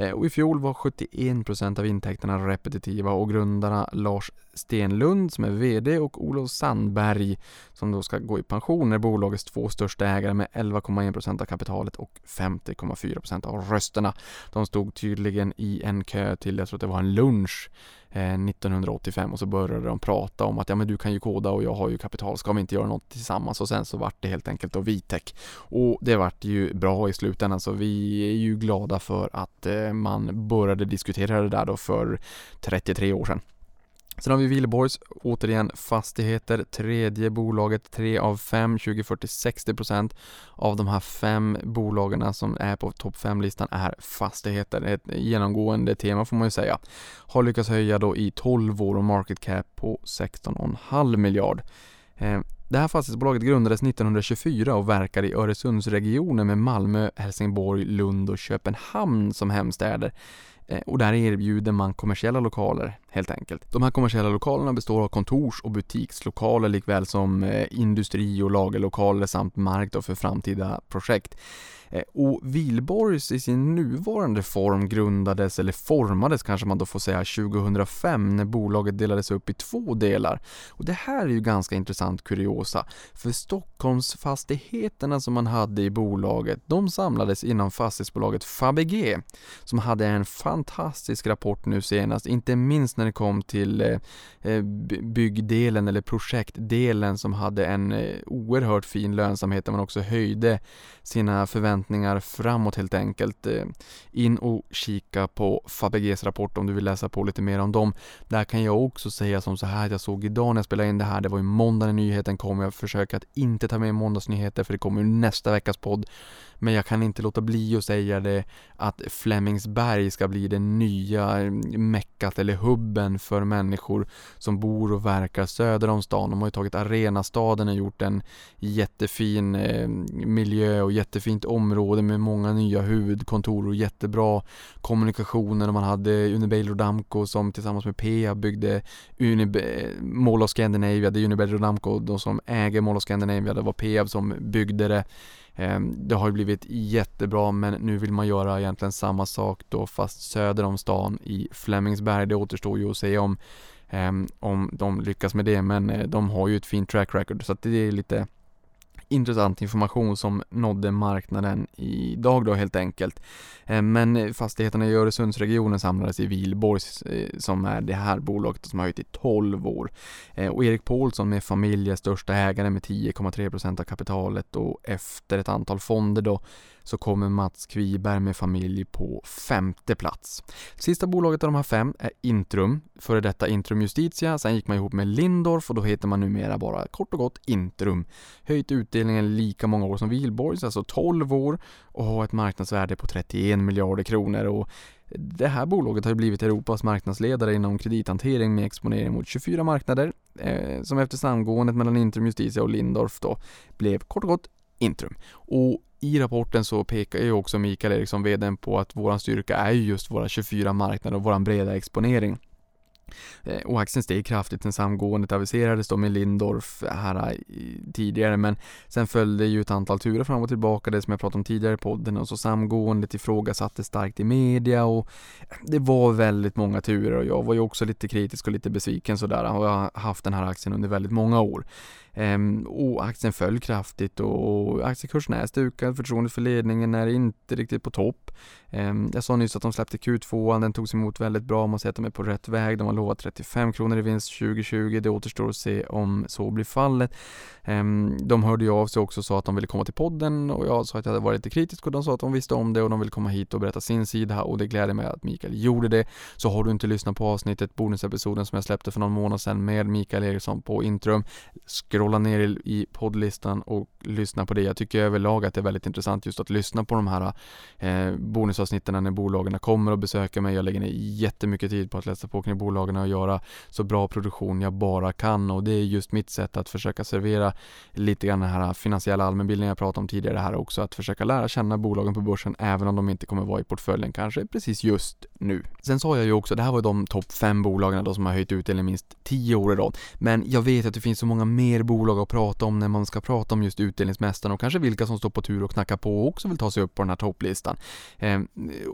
Eh, och i fjol var 71% av intäkterna repetitiva och grundarna Lars Stenlund som är VD och Olof Sandberg som då ska gå i pension är bolagets två största ägare med 11,1% av kapitalet och 50,4% av rösterna. De stod tydligen i en kö till, jag tror att det var en lunch Eh, 1985 och så började de prata om att ja men du kan ju koda och jag har ju kapital, ska vi inte göra något tillsammans? Och sen så vart det helt enkelt då Vitec Och det vart ju bra i slutändan så vi är ju glada för att eh, man började diskutera det där då för 33 år sedan. Sen har vi Wihlborgs, återigen fastigheter, tredje bolaget, 3 av fem, 2040 60% av de här fem bolagen som är på topp 5-listan är fastigheter. Ett genomgående tema får man ju säga. Har lyckats höja då i 12 år och market cap på 16,5 miljard. Eh, det här fastighetsbolaget grundades 1924 och verkar i Öresundsregionen med Malmö, Helsingborg, Lund och Köpenhamn som hemstäder. Eh, och där erbjuder man kommersiella lokaler helt enkelt. De här kommersiella lokalerna består av kontors och butikslokaler likväl som eh, industri och lagerlokaler samt mark för framtida projekt. Eh, och Wihlborgs i sin nuvarande form grundades, eller formades kanske man då får säga, 2005 när bolaget delades upp i två delar. Och det här är ju ganska intressant kuriosa, för Stockholmsfastigheterna som man hade i bolaget, de samlades inom fastighetsbolaget Fabege, som hade en fantastisk rapport nu senast, inte minst när det kom till eh, eh, byggdelen eller projektdelen som hade en eh, oerhört fin lönsamhet där man också höjde sina förväntningar framåt helt enkelt. In och kika på Fabeges rapport om du vill läsa på lite mer om dem. Där kan jag också säga som så här att jag såg idag när jag spelade in det här, det var ju måndag när nyheten kom, jag försöker att inte ta med måndagsnyheter för det kommer ju nästa veckas podd. Men jag kan inte låta bli att säga det att Flemingsberg ska bli det nya mm, meckat eller hubben för människor som bor och verkar söder om stan. De har ju tagit Arenastaden och gjort en jättefin eh, miljö och jättefint område med många nya huvudkontor och jättebra kommunikationer. Man hade Unibail Rodamco som tillsammans med Peab byggde Unib- eh, Mall of Scandinavia. Det är Unibail Rodamco, de som äger Mall of Scandinavia. Det var Peab som byggde det. Ehm, det har ju blivit jättebra men nu vill man göra egentligen samma sak då fast söder om stan i Flemingsberg. Det återstår ju att se om, ehm, om de lyckas med det men eh, de har ju ett fint track record så att det är lite intressant information som nådde marknaden idag då helt enkelt. Eh, men fastigheterna i Öresundsregionen samlades i Vilborgs eh, som är det här bolaget som har höjt i 12 år. Eh, och Erik Paulsson med familj är största ägare med 10,3% av kapitalet och efter ett antal fonder då så kommer Mats Kviberg med familj på femte plats. Sista bolaget av de här fem är Intrum, före detta Intrum Justitia, sen gick man ihop med Lindorf och då heter man numera bara kort och gott Intrum. Höjt utdelningen lika många år som Wihlborgs, alltså 12 år och har ett marknadsvärde på 31 miljarder kronor och det här bolaget har blivit Europas marknadsledare inom kredithantering med exponering mot 24 marknader eh, som efter samgåendet mellan Intrum Justitia och Lindorf då blev kort och gott Intrum. Och i rapporten så pekar ju också Mikael Eriksson, vdn, på att våran styrka är just våra 24 marknader och våran breda exponering. Eh, och aktien steg kraftigt sen samgåendet aviserades då med Lindorf här eh, tidigare men sen följde ju ett antal turer fram och tillbaka, det som jag pratade om tidigare i podden och så samgåendet ifrågasattes starkt i media och det var väldigt många turer och jag var ju också lite kritisk och lite besviken sådär och jag har haft den här aktien under väldigt många år. Ehm, och aktien föll kraftigt och aktiekursen är stukad, förtroendet för ledningen är inte riktigt på topp. Ehm, jag sa nyss att de släppte Q2, den togs emot väldigt bra, man säger att de är på rätt väg, de har lovat 35 kronor i vinst 2020, det återstår att se om så blir fallet. Ehm, de hörde ju av sig också och sa att de ville komma till podden och jag sa att jag hade varit lite kritisk och de sa att de visste om det och de ville komma hit och berätta sin sida och det gläder mig att Mikael gjorde det. Så har du inte lyssnat på avsnittet, bonusepisoden som jag släppte för någon månad sedan med Mikael Eriksson på Intrum, scrolla ner i poddlistan och lyssna på det. Jag tycker överlag att det är väldigt intressant just att lyssna på de här eh, bonusavsnitten när bolagen kommer och besöker mig. Jag lägger ner jättemycket tid på att läsa på kring bolagen och göra så bra produktion jag bara kan och det är just mitt sätt att försöka servera lite grann den här finansiella allmänbildningen jag pratade om tidigare här också, att försöka lära känna bolagen på börsen även om de inte kommer vara i portföljen kanske precis just nu. Sen sa jag ju också, det här var de topp fem bolagen då som har höjt utdelningen minst tio år i rad, men jag vet att det finns så många mer bolag att prata om när man ska prata om just utdelningsmästaren och kanske vilka som står på tur och knackar på och också vill ta sig upp på den här topplistan. Ehm,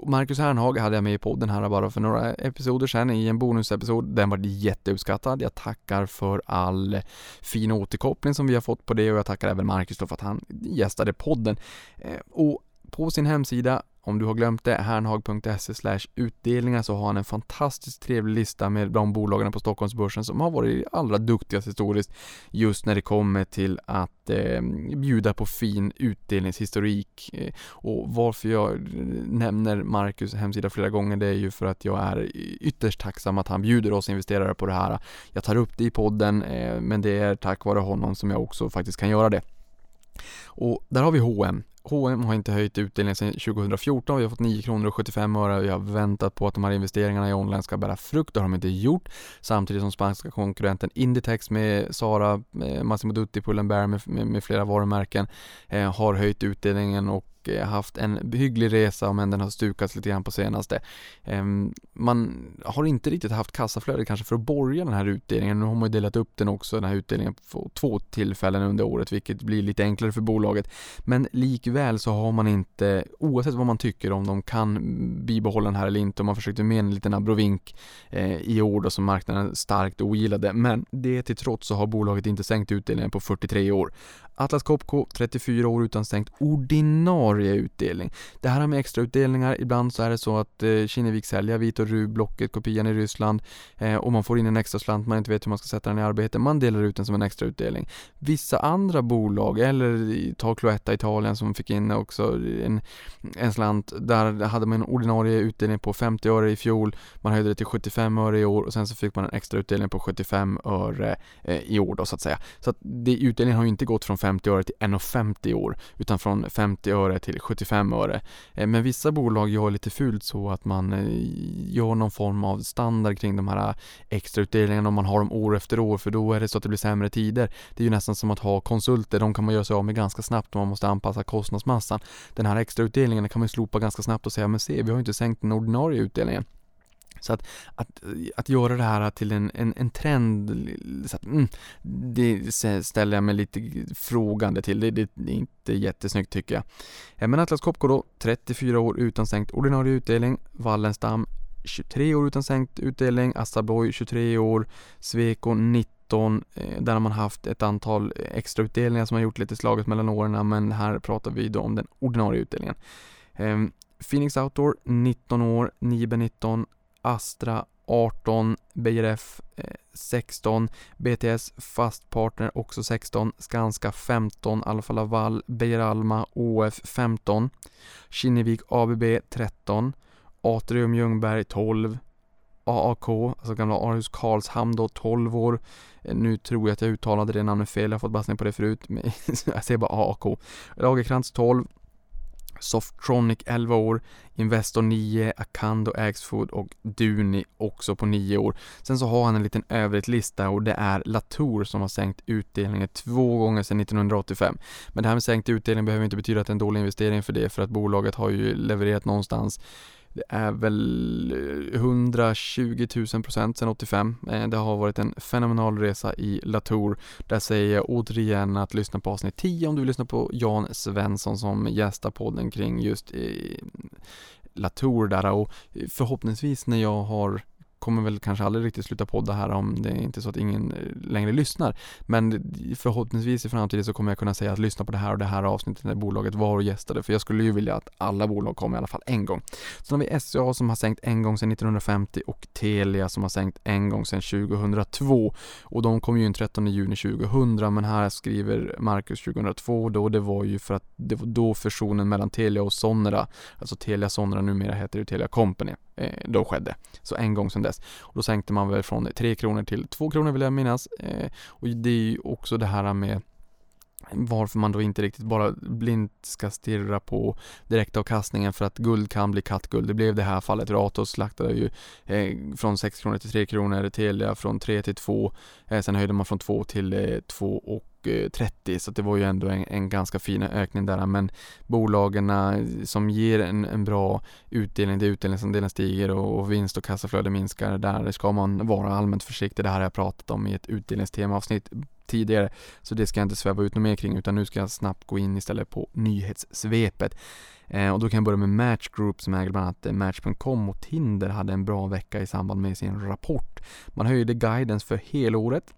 Marcus Hernhag hade jag med i podden här bara för några episoder sedan i en bonusepisod. Den var jätteuppskattad. Jag tackar för all fin återkoppling som vi har fått på det och jag tackar även Marcus då för att han gästade podden. Eh, och på sin hemsida om du har glömt det, hernhag.se utdelningar så har han en fantastiskt trevlig lista med de bolagen på Stockholmsbörsen som har varit allra duktigast historiskt just när det kommer till att eh, bjuda på fin utdelningshistorik. Eh, och varför jag nämner Marcus hemsida flera gånger det är ju för att jag är ytterst tacksam att han bjuder oss investerare på det här. Jag tar upp det i podden eh, men det är tack vare honom som jag också faktiskt kan göra det. Och där har vi H&M H&M har inte höjt utdelningen sedan 2014, vi har fått 9 kronor och 75 öre. Och vi har väntat på att de här investeringarna i online ska bära frukt, det har de inte gjort. Samtidigt som spanska konkurrenten Inditex med Sara, Massimo Dutti, Pull&Bear med, med, med flera varumärken eh, har höjt utdelningen och Eh, haft en hygglig resa men den har stukats lite grann på senaste. Ehm, man har inte riktigt haft kassaflöde kanske för att borga den här utdelningen. Nu har man ju delat upp den också, den här utdelningen på två tillfällen under året vilket blir lite enklare för bolaget. Men likväl så har man inte, oavsett vad man tycker om de kan bibehålla den här eller inte, och man försökte med en liten abrovink eh, i år då som marknaden starkt ogillade. Men det till trots så har bolaget inte sänkt utdelningen på 43 år Atlas Copco, 34 år utan stängt ordinarie utdelning. Det här med extrautdelningar, ibland så är det så att eh, Kinnevik säljer Vit och Ru-blocket, kopian i Ryssland eh, och man får in en extra slant, man inte vet hur man ska sätta den i arbete, man delar ut den som en extrautdelning. Vissa andra bolag, eller ta Cloetta Italien som fick in också en, en slant, där hade man en ordinarie utdelning på 50 öre i fjol, man höjde det till 75 öre i år och sen så fick man en extra utdelning på 75 öre eh, i år då så att säga. Så att det, utdelningen har ju inte gått från 50 öre till 1,50 i år utan från 50 öre till 75 öre. Eh, men vissa bolag gör lite fult så att man eh, gör någon form av standard kring de här eh, extrautdelningarna om man har dem år efter år för då är det så att det blir sämre tider. Det är ju nästan som att ha konsulter, de kan man göra sig av med ganska snabbt om man måste anpassa kostnadsmassan. Den här extrautdelningen kan man ju slopa ganska snabbt och säga men se vi har ju inte sänkt den ordinarie utdelningen. Så att, att, att göra det här till en, en, en trend, så att, mm, det ställer jag mig lite frågande till. Det, det, är inte jättesnyggt tycker jag. Men Atlas Copco då, 34 år utan sänkt ordinarie utdelning. Wallenstam 23 år utan sänkt utdelning. Assaboy 23 år. Sweco 19 eh, där har man haft ett antal extra utdelningar som har gjort lite slaget mellan åren men här pratar vi då om den ordinarie utdelningen. Ehm, Phoenix Outdoor 19 år, Nibe 19, Astra 18, BRF 16, BTS Fast Partner också 16, Skanska 15, Alfa Laval, Beijer Alma, OF 15, Kinnevik ABB 13, Atrium Ljungberg 12, AAK, alltså gamla Aarhus Karlshamn då, 12 år. Eh, nu tror jag att jag uttalade det namnet fel, jag har fått bassning på det förut, men jag säger bara AAK. Lagerkrantz 12, Softronic 11 år, Investor 9, Acando Axfood och Duni också på 9 år. Sen så har han en liten övrigt lista och det är Latour som har sänkt utdelningen två gånger sedan 1985. Men det här med sänkt utdelning behöver inte betyda att det är en dålig investering för det för att bolaget har ju levererat någonstans det är väl 120 000 procent sedan 85. Eh, det har varit en fenomenal resa i Latour. Där säger jag återigen att lyssna på avsnitt 10 om du vill lyssna på Jan Svensson som gästar podden kring just eh, Latour där och eh, förhoppningsvis när jag har kommer väl kanske aldrig riktigt sluta podda här om det är inte så att ingen eh, längre lyssnar. Men förhoppningsvis i framtiden så kommer jag kunna säga att lyssna på det här och det här avsnittet när bolaget var och gästade. För jag skulle ju vilja att alla bolag kom i alla fall en gång. Sen har vi SCA som har sänkt en gång sedan 1950 och Telia som har sänkt en gång sedan 2002. Och de kom ju in 13 juni 2000 men här skriver Marcus 2002 då det var ju för att det var då fusionen mellan Telia och Sonera, alltså Telia Sonera numera heter ju Telia Company, eh, då skedde. Så en gång sedan dess. Och då sänkte man väl från 3 kronor till 2 kronor vill jag minnas. Eh, och det är ju också det här med varför man då inte riktigt bara blint ska stirra på direktavkastningen för att guld kan bli kattguld. Det blev det här fallet. Ratos slaktade ju eh, från 6 kronor till 3 kronor, Telia från 3 till 2, eh, sen höjde man från 2 till eh, 2 och Eh, 30 så det var ju ändå en, en, ganska fin ökning där men bolagen eh, som ger en, en bra utdelning, där utdelningsandelen stiger och, och vinst och kassaflöde minskar, där ska man vara allmänt försiktig. Det här har jag pratat om i ett utdelningstemaavsnitt tidigare så det ska jag inte sväva ut något mer kring utan nu ska jag snabbt gå in istället på nyhetssvepet. Eh, och då kan jag börja med Match Group som äger bland annat eh, Match.com och Tinder hade en bra vecka i samband med sin rapport. Man höjde guidance för helåret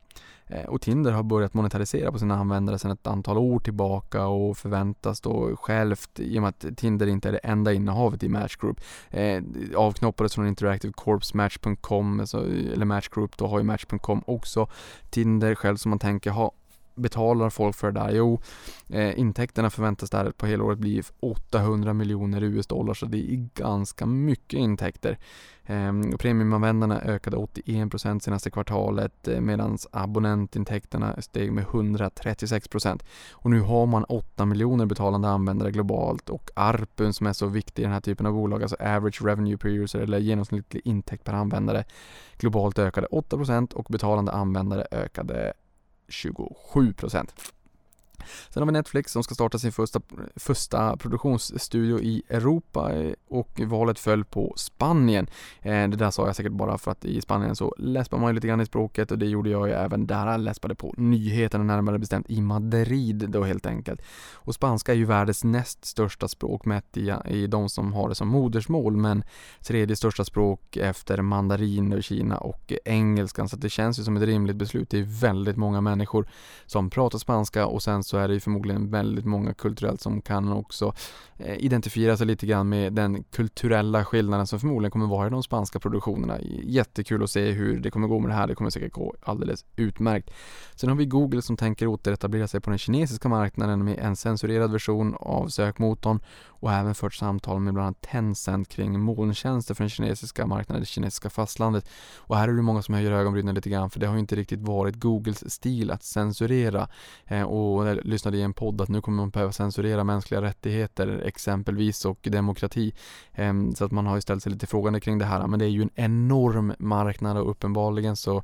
Eh, och Tinder har börjat monetarisera på sina användare sedan ett antal år tillbaka och förväntas då självt, i och med att Tinder inte är det enda innehavet i Match Group, eh, avknoppades från Interactive Corps Match.com, alltså, eller Match Group, då har ju Match.com också. Tinder själv som man tänker ha betalar folk för det där? Jo, eh, intäkterna förväntas där på hela året bli 800 miljoner US-dollar så det är ganska mycket intäkter. Ehm, eh, premiumanvändarna ökade 81% senaste kvartalet eh, medan abonnentintäkterna steg med 136%. Och nu har man 8 miljoner betalande användare globalt och ARPUN som är så viktig i den här typen av bolag, alltså average revenue per user eller genomsnittlig intäkt per användare globalt ökade 8% och betalande användare ökade 27 procent. Sen har vi Netflix som ska starta sin första, första produktionsstudio i Europa eh, och valet föll på Spanien. Eh, det där sa jag säkert bara för att i Spanien så läspar man ju lite grann i språket och det gjorde jag ju även där. Jag läspade på nyheterna närmare bestämt i Madrid då helt enkelt. Och spanska är ju världens näst största språk mätt i, i de som har det som modersmål men tredje största språk efter mandarin i Kina och engelskan så det känns ju som ett rimligt beslut. Det är väldigt många människor som pratar spanska och sen så är det ju förmodligen väldigt många kulturellt som kan också eh, identifiera sig lite grann med den kulturella skillnaden som förmodligen kommer vara i de spanska produktionerna. Jättekul att se hur det kommer gå med det här, det kommer säkert gå alldeles utmärkt. Sen har vi Google som tänker återetablera sig på den kinesiska marknaden med en censurerad version av sökmotorn och även fört samtal med bland annat Tencent kring molntjänster för den kinesiska marknaden, det kinesiska fastlandet. Och här är det många som höjer ögonbrynen lite grann för det har ju inte riktigt varit Googles stil att censurera. Eh, och jag lyssnade i en podd att nu kommer man behöva censurera mänskliga rättigheter exempelvis och demokrati. Ehm, så att man har ju ställt sig lite frågande kring det här. Men det är ju en enorm marknad och uppenbarligen så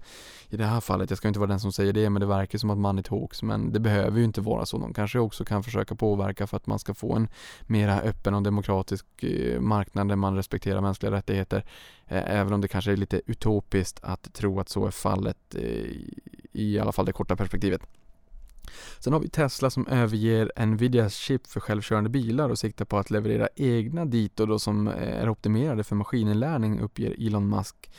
i det här fallet, jag ska inte vara den som säger det, men det verkar som att man är Hawks, Men det behöver ju inte vara så. De kanske också kan försöka påverka för att man ska få en mera öppen och demokratisk eh, marknad där man respekterar mänskliga rättigheter. Eh, även om det kanske är lite utopiskt att tro att så är fallet eh, i alla fall det korta perspektivet. Sen har vi Tesla som överger Nvidias chip för självkörande bilar och siktar på att leverera egna dito då som eh, är optimerade för maskininlärning uppger Elon Musk.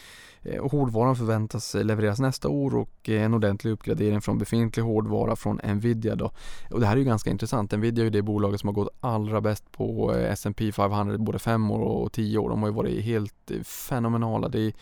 Eh, och hårdvaran förväntas levereras nästa år och eh, en ordentlig uppgradering från befintlig hårdvara från Nvidia då. Och det här är ju ganska intressant. Nvidia är ju det bolaget som har gått allra bäst på eh, S&P 500 både fem år och tio år. De har ju varit helt fenomenala. Det är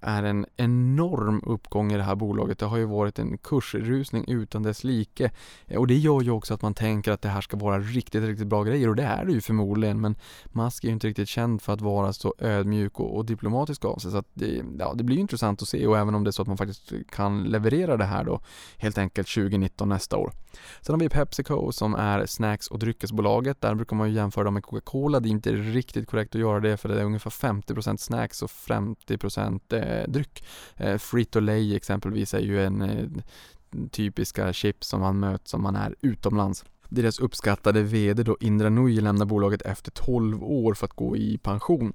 är en enorm uppgång i det här bolaget. Det har ju varit en kursrusning utan dess like och det gör ju också att man tänker att det här ska vara riktigt, riktigt bra grejer och det är det ju förmodligen men Musk är ju inte riktigt känd för att vara så ödmjuk och, och diplomatisk av sig så att det, ja, det blir intressant att se och även om det är så att man faktiskt kan leverera det här då helt enkelt 2019 nästa år. Sen har vi Pepsico som är snacks och dryckesbolaget. Där brukar man ju jämföra dem med Coca-Cola. Det är inte riktigt korrekt att göra det för det är ungefär 50% snacks och 50% eh, dryck. Eh, Frito-Lay exempelvis är ju en eh, typiska chips som man möts om man är utomlands. Deras uppskattade VD då Indra Nooyi lämnar bolaget efter 12 år för att gå i pension.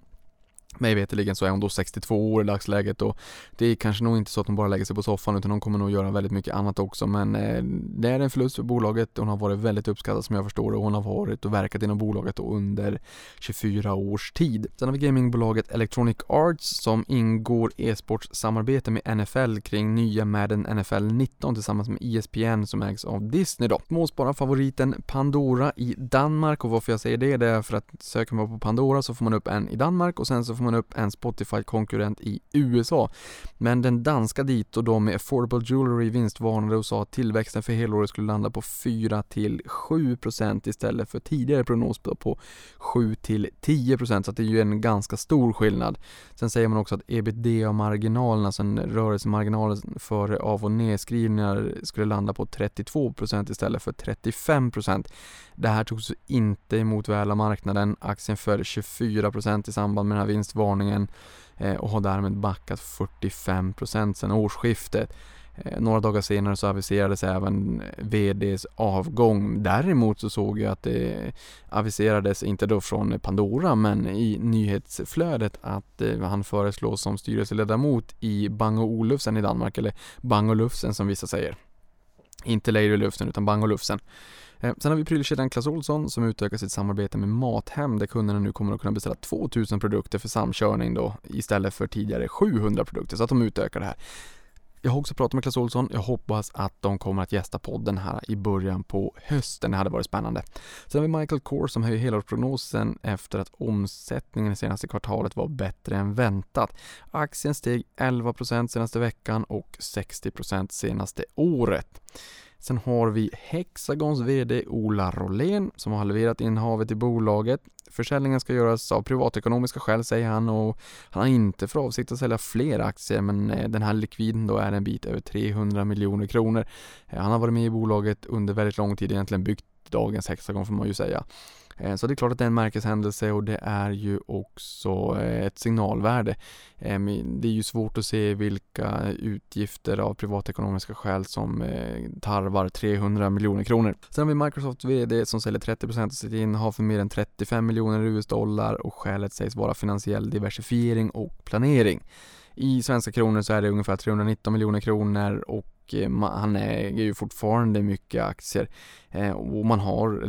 Mig veterligen så är hon då 62 år i dagsläget och det är kanske nog inte så att hon bara lägger sig på soffan utan hon kommer nog göra väldigt mycket annat också men eh, det är en förlust för bolaget. Hon har varit väldigt uppskattad som jag förstår det och hon har varit och verkat inom bolaget under 24 års tid. Sen har vi gamingbolaget Electronic Arts som ingår e-sportssamarbete med NFL kring nya Madden NFL 19 tillsammans med ESPN som ägs av Disney då. Småspararfavoriten Pandora i Danmark och varför jag säger det, det är för att söker man på Pandora så får man upp en i Danmark och sen så får man upp en Spotify-konkurrent i USA. Men den danska dito då med Affordable Jewelry vinstvarnade och sa att tillväxten för helåret skulle landa på 4-7% istället för tidigare prognos på 7-10% så att det är ju en ganska stor skillnad. Sen säger man också att ebitda-marginalen, alltså rörelsemarginalen för av och nedskrivningar skulle landa på 32% istället för 35% Det här togs inte emot väl av marknaden. Aktien föll 24% i samband med den här vinsten vinstvarningen varningen eh, och har därmed backat 45% sedan årsskiftet. Eh, några dagar senare så aviserades även eh, VDs avgång. Däremot så såg jag att det aviserades, inte då från Pandora, men i nyhetsflödet att han föreslås som styrelseledamot i Bang Olufsen i Danmark, eller Bang Olufsen som vissa säger. Inte Lady Lufsen utan Bang Olufsen. Eh, sen har vi prylkedjan Clas Ohlson som utökar sitt samarbete med Mathem där kunderna nu kommer att kunna beställa 2000 produkter för samkörning då istället för tidigare 700 produkter så att de utökar det här. Jag har också pratat med Clas Ohlson. Jag hoppas att de kommer att gästa podden här i början på hösten. Det hade varit spännande. Sen har vi Michael Kors som höjer helårsprognosen efter att omsättningen det senaste kvartalet var bättre än väntat. Aktien steg 11% senaste veckan och 60% senaste året. Sen har vi Hexagons VD Ola Rolén som har halverat innehavet i bolaget. Försäljningen ska göras av privatekonomiska skäl säger han och han har inte för avsikt att sälja fler aktier men eh, den här likviden då är en bit över 300 miljoner kronor. Eh, han har varit med i bolaget under väldigt lång tid, egentligen byggt dagens Hexagon får man ju säga. Eh, så det är klart att det är en märkeshändelse och det är ju också eh, ett signalvärde. Eh, det är ju svårt att se vilka utgifter av privatekonomiska skäl som tarvar 300 miljoner kronor. Sen har vi Microsoft VD som säljer 30% av sitt innehav för mer än 35 miljoner US-dollar och skälet sägs vara finansiell diversifiering och planering. I svenska kronor så är det ungefär 319 miljoner kronor och och eh, han äger ju fortfarande mycket aktier. Eh, och man har,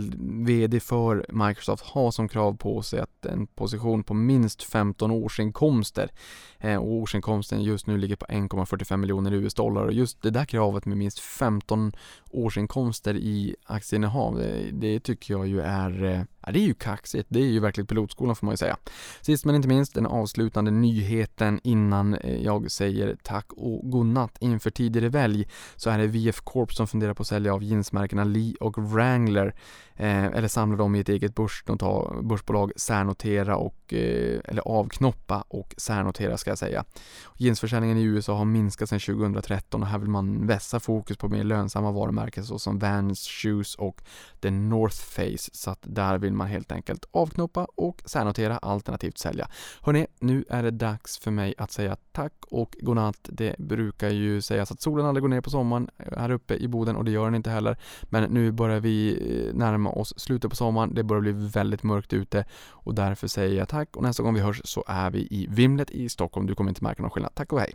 VD för Microsoft har som krav på sig att en position på minst 15 årsinkomster eh, och årsinkomsten just nu ligger på 1,45 miljoner US dollar. Och just det där kravet med minst 15 årsinkomster i aktieinnehav, det, det tycker jag ju är eh, Ja, det är ju kaxigt. Det är ju verkligen pilotskolan får man ju säga. Sist men inte minst den avslutande nyheten innan eh, jag säger tack och godnatt inför tidigare välj så är det VF Corp som funderar på att sälja av jeansmärkena Lee och Wrangler eh, eller samla dem i ett eget börsbolag, särnotera och eh, eller avknoppa och särnotera ska jag säga. Jeansförsäljningen i USA har minskat sedan 2013 och här vill man vässa fokus på mer lönsamma varumärken såsom Vans Shoes och The North Face så att där vill man helt enkelt avknoppa och särnotera alternativt sälja. Hörni, nu är det dags för mig att säga tack och godnatt. Det brukar ju sägas att solen aldrig går ner på sommaren eh, här uppe i Boden och det gör den inte heller. Men nu börjar vi eh, närma oss slutet på sommaren. Det börjar bli väldigt mörkt ute och därför säger jag tack och nästa gång vi hörs så är vi i Vimlet i Stockholm. Du kommer inte märka någon skillnad. Tack och hej!